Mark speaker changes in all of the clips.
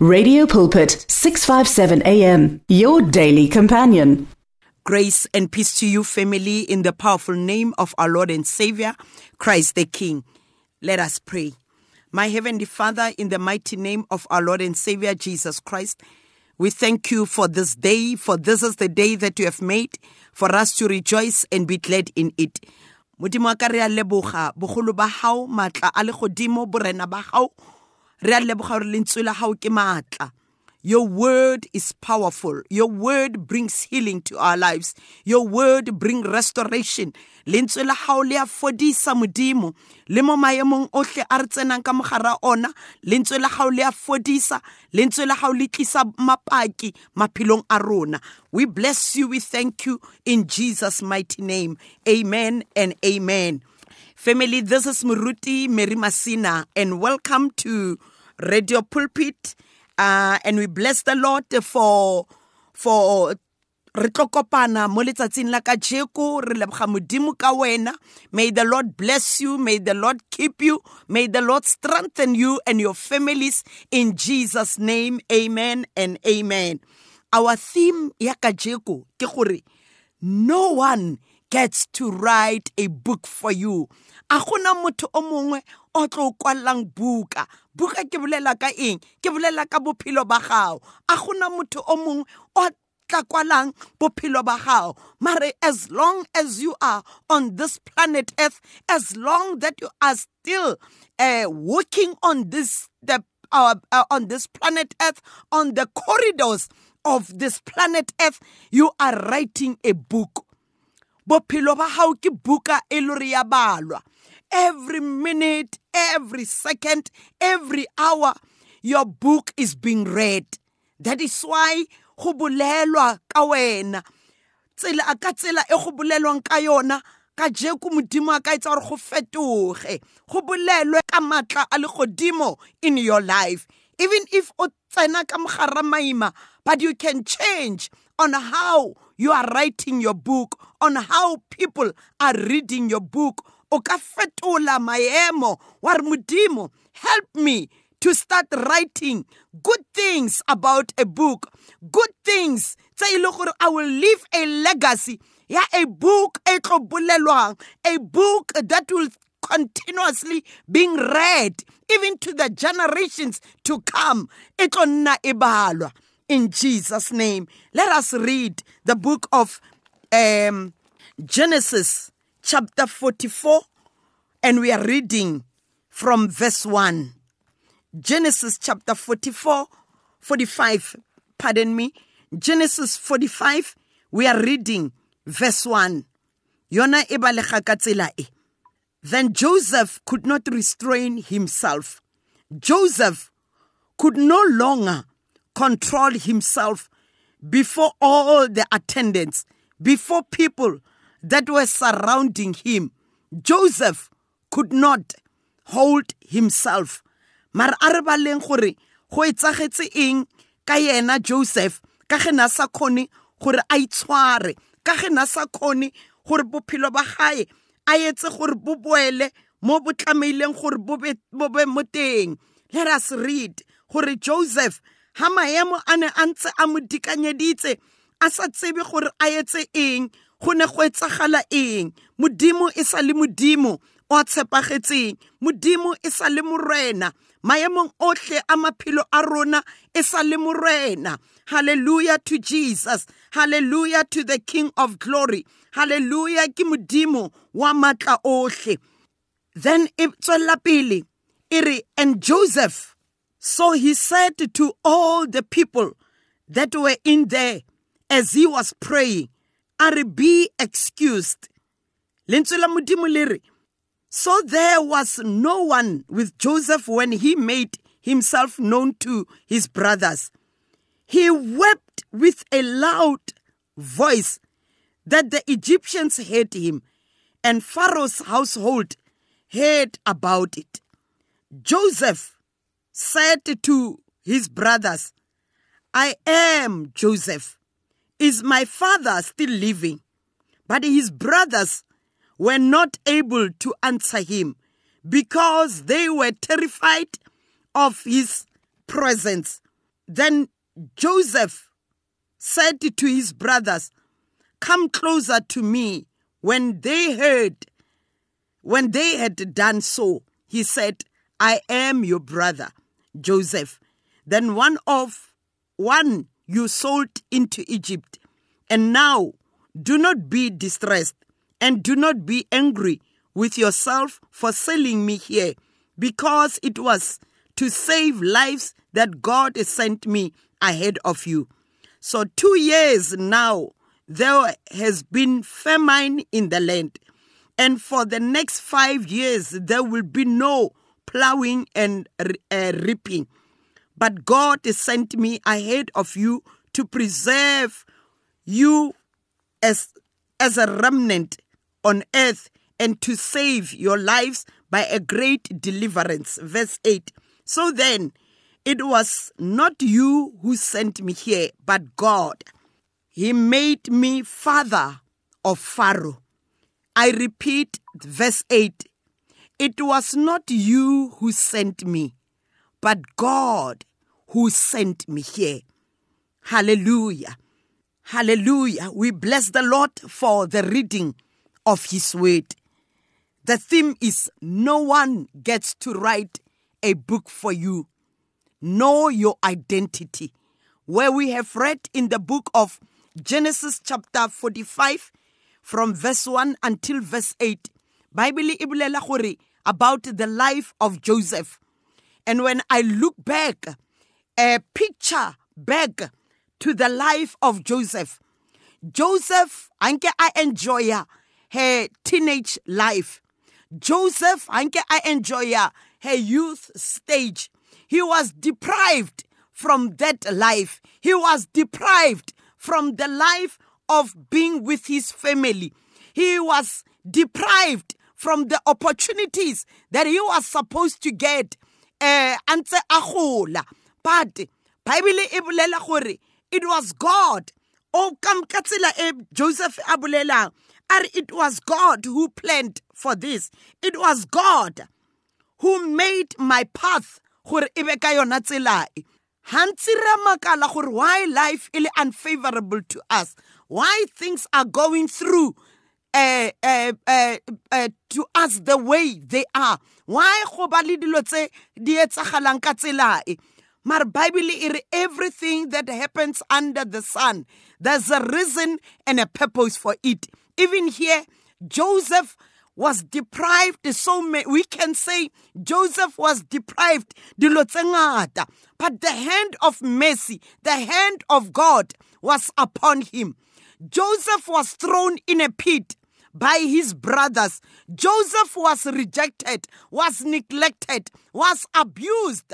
Speaker 1: Radio Pulpit 657 AM your daily companion.
Speaker 2: Grace and peace to you, family, in the powerful name of our Lord and Savior, Christ the King. Let us pray. My Heavenly Father, in the mighty name of our Lord and Savior, Jesus Christ, we thank you for this day, for this is the day that you have made for us to rejoice and be glad in it. modimo wa ka re a leboga gago your word is powerful. Your word brings healing to our lives. Your word brings restoration. Lentswe la hao le a fodisa modimo. Le mo maemong ohle a re tsenang ka mogara ona, lentswe la hao le a fodisa. Lentswe la hao le tlisa mapaki maphelong a rona. We bless you. We thank you in Jesus' mighty name. Amen and amen. Family, this is Muruti Mary Masina, and welcome to Radio Pulpit. Uh, and we bless the Lord for for re tlo kopana mo letsatsing re may the lord bless you may the lord keep you may the lord strengthen you and your families in jesus name amen and amen our theme ya kajeko ke no one gets to write a book for you. A gona motho o mongwe o tlo kwallang buka. Buka ke bolela ka eng? Ke bolela ka bophelo ba gago. A gona motho o mongwe o tla kwalang bophelo ba gago. Mare as long as you are on this planet earth as long that you are still uh, working on this the uh, uh, on this planet earth on the corridors of this planet earth you are writing a book bophelo ba gago ke buka e le re ya balwa. Every minute every second every hour your book is being read. That is why go bolelwa ka wena. Tsela a ka tsela e go bolelwang ka yona ka jeko modimo a ka etsa gore go fetoge. Go bolelwe ka matla a legodimo in your life. Even if o tsena ka mogara maima but you can change on how you are writing your book on how people are reading your book. O ka fetola maemo wa help me to start writing good things about a book. Good things i will leave a legacy ya a book a book that will continuously being read even to the generations to come. E tlo nna e balwa in jesus name let us read the book of um, genesis chapter 44 and we are reading from verse 1 Genesis chapter 44, 45, pardon me. Genesis 45, we are reading verse 1. Yona e balega ka tsela e. Then Joseph could not restrain himself. Joseph could no longer control himself before all the attendants, before people that were surrounding him. Joseph could not hold himself. mara a re baleng gore go etsagetse eng ka yena joseph ka ge na sa kgone gore a itshware ka ge na sa kgone gore bophelo ba gae a etse gore bo boele mo gore bo be let us read gore joseph ha maemo a ne a ntse a mo dikanyeditse a sa tsebe gore a etse eng go ne go etsagala eng. Modimo e sa le modimo o a tshepagetseng. Modimo e sa le morena maemong ohle a maphelo a rona e sa le morena. Hallelujah to jesus. Hallelujah to the king of glory. Hallelujah ke modimo wa matla ohle. Then e tswella pele e re and joseph so he said to all the people that were in there as he was praying a re be excused so there was no one with Joseph when he made himself known to his brothers. He wept with a loud voice that the Egyptians heard him, and Pharaoh's household heard about it. Joseph said to his brothers, I am Joseph. Is my father still living? But his brothers were not able to answer him because they were terrified of his presence. Then Joseph said to his brothers, Come closer to me. When they heard, when they had done so, he said, I am your brother, Joseph. Then one of one you sold into Egypt. And now do not be distressed and do not be angry with yourself for selling me here, because it was to save lives that God sent me ahead of you. So, two years now, there has been famine in the land. And for the next five years, there will be no plowing and uh, reaping. But God sent me ahead of you to preserve you as, as a remnant on earth and to save your lives by a great deliverance. Verse 8. So then, it was not you who sent me here, but God. He made me father of Pharaoh. I repeat verse 8. It was not you who sent me, but God who sent me here. Hallelujah. Hallelujah. We bless the Lord for the reading of His word. The theme is no one gets to write a book for you. Know your identity. Where we have read in the book of Genesis chapter 45 from verse 1 until verse 8. Bible e about the life of Joseph. And when I look back, a picture back to the life of Joseph. Joseph, anke I enjoy her teenage life. Joseph, anke I enjoy her youth stage. He was deprived from that life. He was deprived from the life of being with his family. He was deprived from the opportunities that he was supposed to get. Uh, but Bible e bolela gore it was God. O kam ka tsela e Joseph a bolelang are it was God who planned for this. It was God who made my path gore e be ka yona tsela e. Re makala gore why life is unfavorable to us? Why things are going through uh, uh, to us the way they are. Why go ba le dilo tse di etsagalang ka Bible everything that happens under the sun, there's a reason and a purpose for it. Even here, Joseph was deprived so many, we can say Joseph was deprived but the hand of mercy the hand of God was upon him. Joseph was thrown in a pit by his brothers. Joseph was rejected was neglected was abused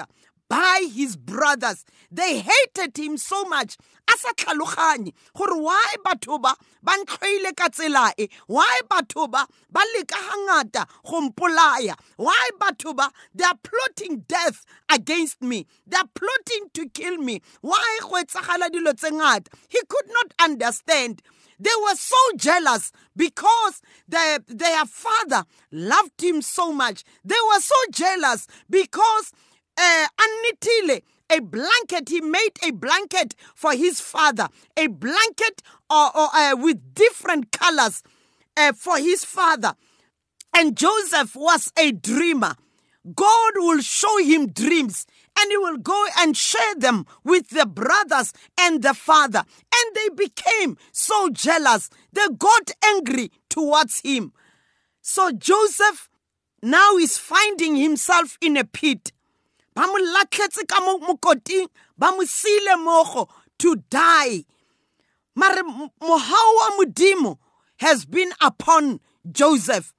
Speaker 2: by his brothers. They hated him so much. Asa tlhaloganye gore why batho ba ba ntlhoile ka tsela e? Why batho ba ba leka hangata go mpolaya? Why batho ba they are plotting death against me? They are plotting to kill me. Why go etsagala dilo tse ngata? He could not understand they were so jealous because their, their father loved him so much. They were so jealous because uh, anitile a blanket he made a blanket for his father a blanket or uh, with different colors uh, for his father. And joseph was a dreamer. God will show him dreams and he will go and share them with the brothers and the father. And they became so jealous. They got angry towards him. So joseph now is finding himself in a pit. Ba mo latlhetse ka ba to die. Mare mohau has been upon joseph.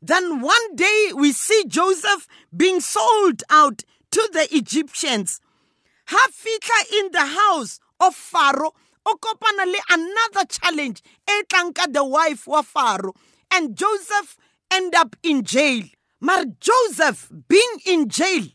Speaker 2: Then one day we see joseph being sold out to the egyptians. Ha fitla in the house of pharaoh o le another challenge e the wife wa pharaoh and joseph end up in jail. Mar joseph being in jail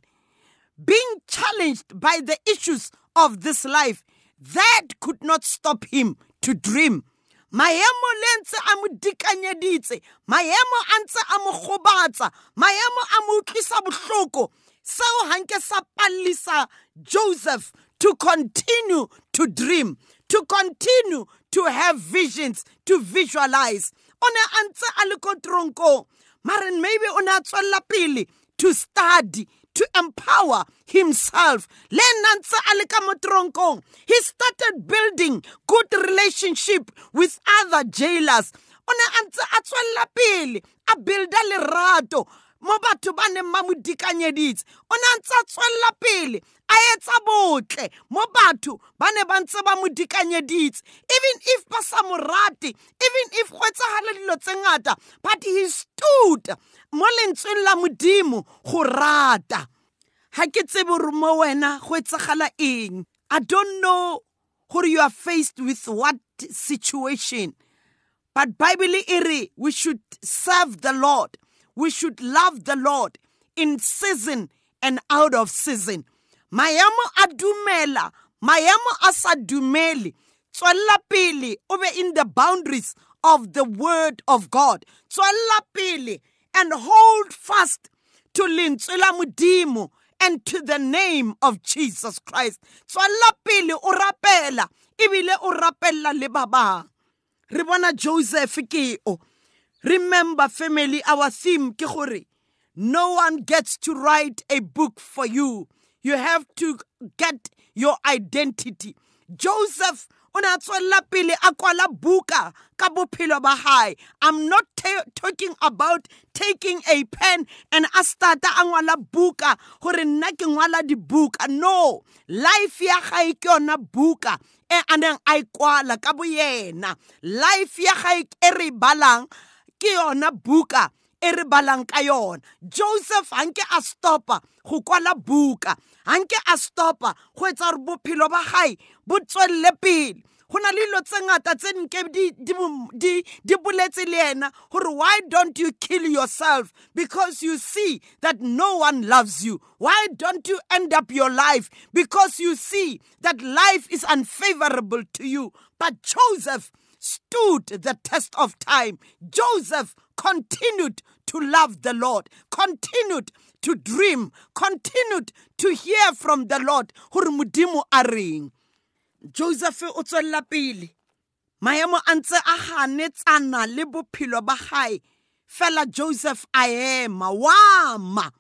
Speaker 2: being challenged by the issues of this life, that could not stop him to dream. maemo le ntse a mo dikanyeditse maemo a ntse a mo gobatsa maemo a mo utlwisa botlhoko seo hanke sa pallisa joseph to continue to dream, to continue to have visions, to visualize. O ne a ntse a mare maybe o ne a to study, to empower himself. He started building good relationship with other jailers. A builda lerato mo batho ba neng ba mo dikanyeditse o ne a ntse a tswelela pele a etsa botle. Mo batho ba ne ba ntse ba mo dikanyeditse. Even if ba sa mo rate even if go etsagale dilo tse ngata but he stood mo lentsweng la modimo go rata. Ga ke tsebe gore mo wena go etsagala eng. I don't know gore you are faced with what situation but bible e re we should serve the lord. We should love the Lord in season and out of season. Maemo a dumela, maemo a. Tswella pele o be in the boundaries of the word of God. Tswella pele and hold fast to lentswe la and to the name of Jesus Christ. Tswella pele o rapela ebile o rapella le ba. Re bona Joseph ke o Remember, family, our theme, ke no one gets to write a book for you. You have to get your identity. Joseph o ne a buka ka bophelo ba i'm not talking about taking a pen and a starta a ngwala buka gore nna ke ngwala dibuka no life ya gae ke buka e neng a e kwala ka boyena life ya gae e balang ke yona buka e re balang ka yona. Joseph hanke a stopa go kwala buka. Hanke a stopa go etsa gore bophelo ba gae bo tswelele pele. Go na le dilo tse ngata tse nke di boletse le ena gore why don't you kill yourself because you see that no one loves you? Why don't you end up your life because you see that life is unfavorable to you? But joseph stood the test of time. Joseph continued to love the Lord, continued to dream, continued to hear from the Lord. Joseph o tswella pele. Maemo a ntse a ganetsana le bophelo ba gae fela joseph a ema wama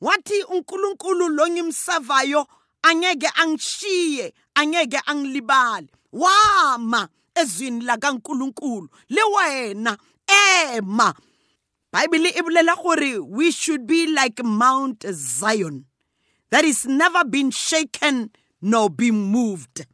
Speaker 2: wathi unkulunkulu lo ngimsavayo angeke angishiye angeke angilibale. Wama ezwini lakankulunkulu. Le wena ema. Bible e bolela gore we should be like mount zion that is never been shaken nor been moved.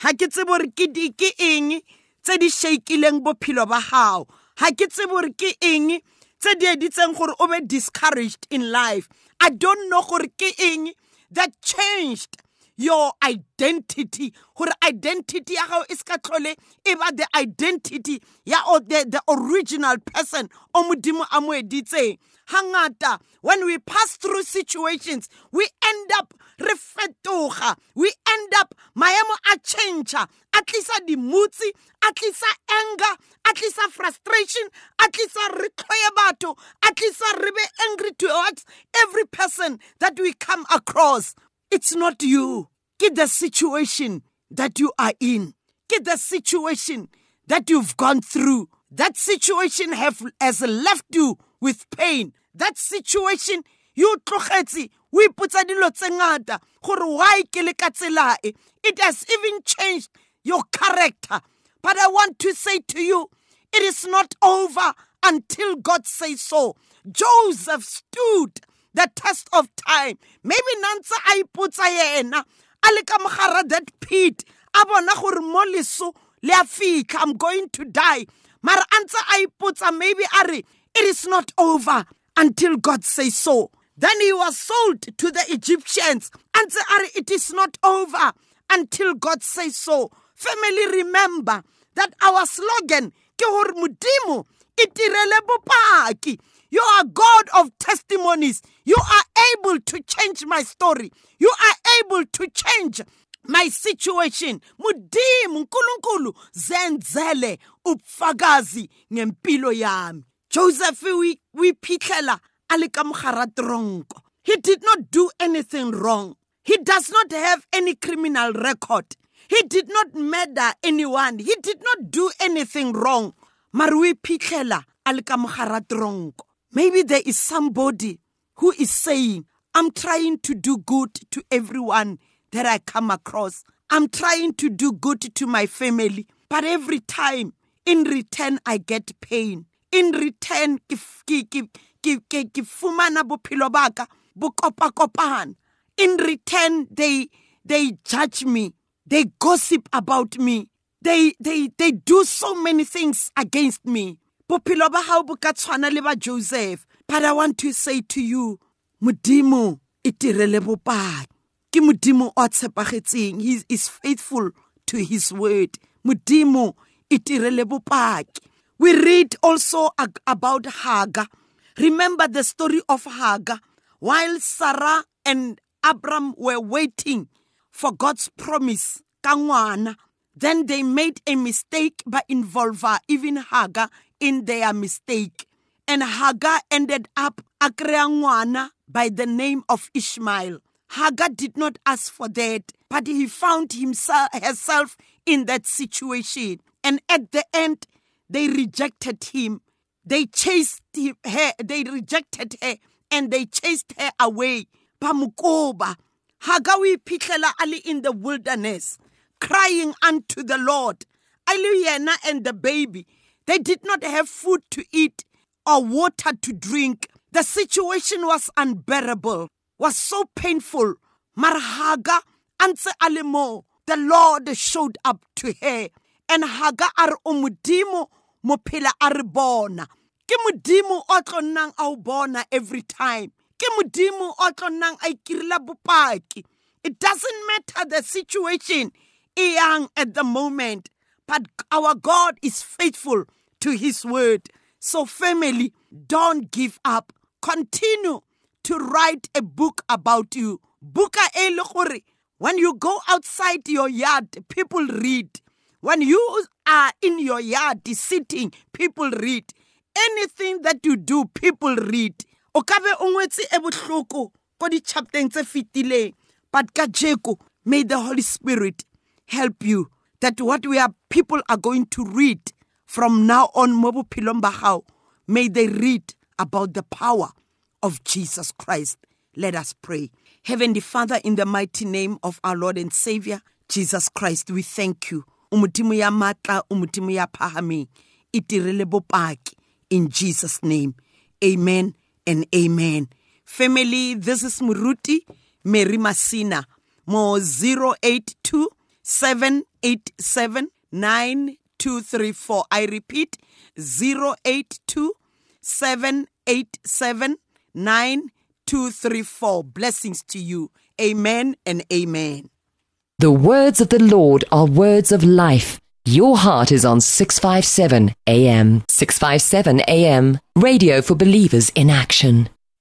Speaker 2: Ha ke tsebe gore ke eng tse di shakileng bophelo ba gago ha ke tsebe gore ke eng tse di editseng gore o be discouraged in life. I don't know gore ke eng that changed your identity. Gore identity ya gago e se ka tlhole e ba the identity ya the, the original person o modimo a mo editseng. Hangata when we pass through situations we end up re fetoga. We end up maemo a change a tlisa dimutsi a tlisa anger a tlisa frustration a tlisa re tlhoye batho a tlisa re be angry towards every person that we come across it's not you. Get the situation that you are in. Get the situation that you've gone through. That situation have, has left you with pain. That situation you tlogetse o ipotsa dilo tse ngata why it has even changed your character but i want to say to you it is not over until god says so joseph stood the test of time. Maybe nantse a ipotsa yena a le that pit a bona gore mo leso i'm going to die. Mara a ntse a ipotsa maybe a re it is not over until god says so. Then he was sold to the egyptians. A ntse a re it is not over until god says so. Family remember that our slogan ke e tirele bopaki you are God of testimonies. You are able to change my story. You are able to change my situation mudimu nkulunkulu zenzele ubufakazi ngempilo yami joseph wiphihlela ali he did not do anything wrong He does not have any criminal record. He did not murder anyone. He did not do anything wrong. Marui Pikela Maybe there is somebody who is saying, I'm trying to do good to everyone that I come across. I'm trying to do good to my family. But every time, in return, I get pain. In return, In return, they they judge me. They gossip about me. They they they do so many things against me. Bophelo ba hao bo ka tshwana le ba Joseph. But I want to say to you, Modimo itirele bopaki. Ke Modimo o tshepagetseng. He is faithful to his word. Modimo itirele bopaki. We read also about Hagar. Remember the story of Hagar. While Sarah and Abram were waiting for God's promise, kangwana, then they made a mistake by involving even Hagar in their mistake. And Hagar ended up akreangwana by the name of Ishmael. Hagar did not ask for that, but he found himself herself in that situation. And at the end, they rejected him. They chased him, her, they rejected her, and they chased her away. Pamukoba. Hagar we ali in the wilderness, crying unto the Lord. Aliyena and the baby. They did not have food to eat or water to drink. The situation was unbearable, was so painful. Marhaga anse alimo. The Lord showed up to her. And Haga ar umudimo mophela aribona. Ke modimo o every time. Ke modimo o tlo. It doesn't matter the situation young at the moment, but our God is faithful to his word. So family, don't give up. Continue to write a book about you. Buka e when you go outside your yard, people read. When you are in your yard sitting, people read. Anything that you do, people read. O ka be o ngwetse e bohloko ko tse fetileng but kajeko may the holy spirit help you that what we are people are going to read from now on mo bophelong ba may they read about the power of jesus christ. Let us pray. Heavenly father in the mighty name of our lord and savior jesus christ we thank you. Umutimo ya matla umutimo ya bopaki. In jesus name. Amen and amen. Family this is muruti mary masina. Mo 082 787 9234 i repeat 082 787 9234 blessings to you amen and amen
Speaker 3: the words of the Lord are words of life. Your heart is on 657 AM. 657 AM. Radio for believers in action.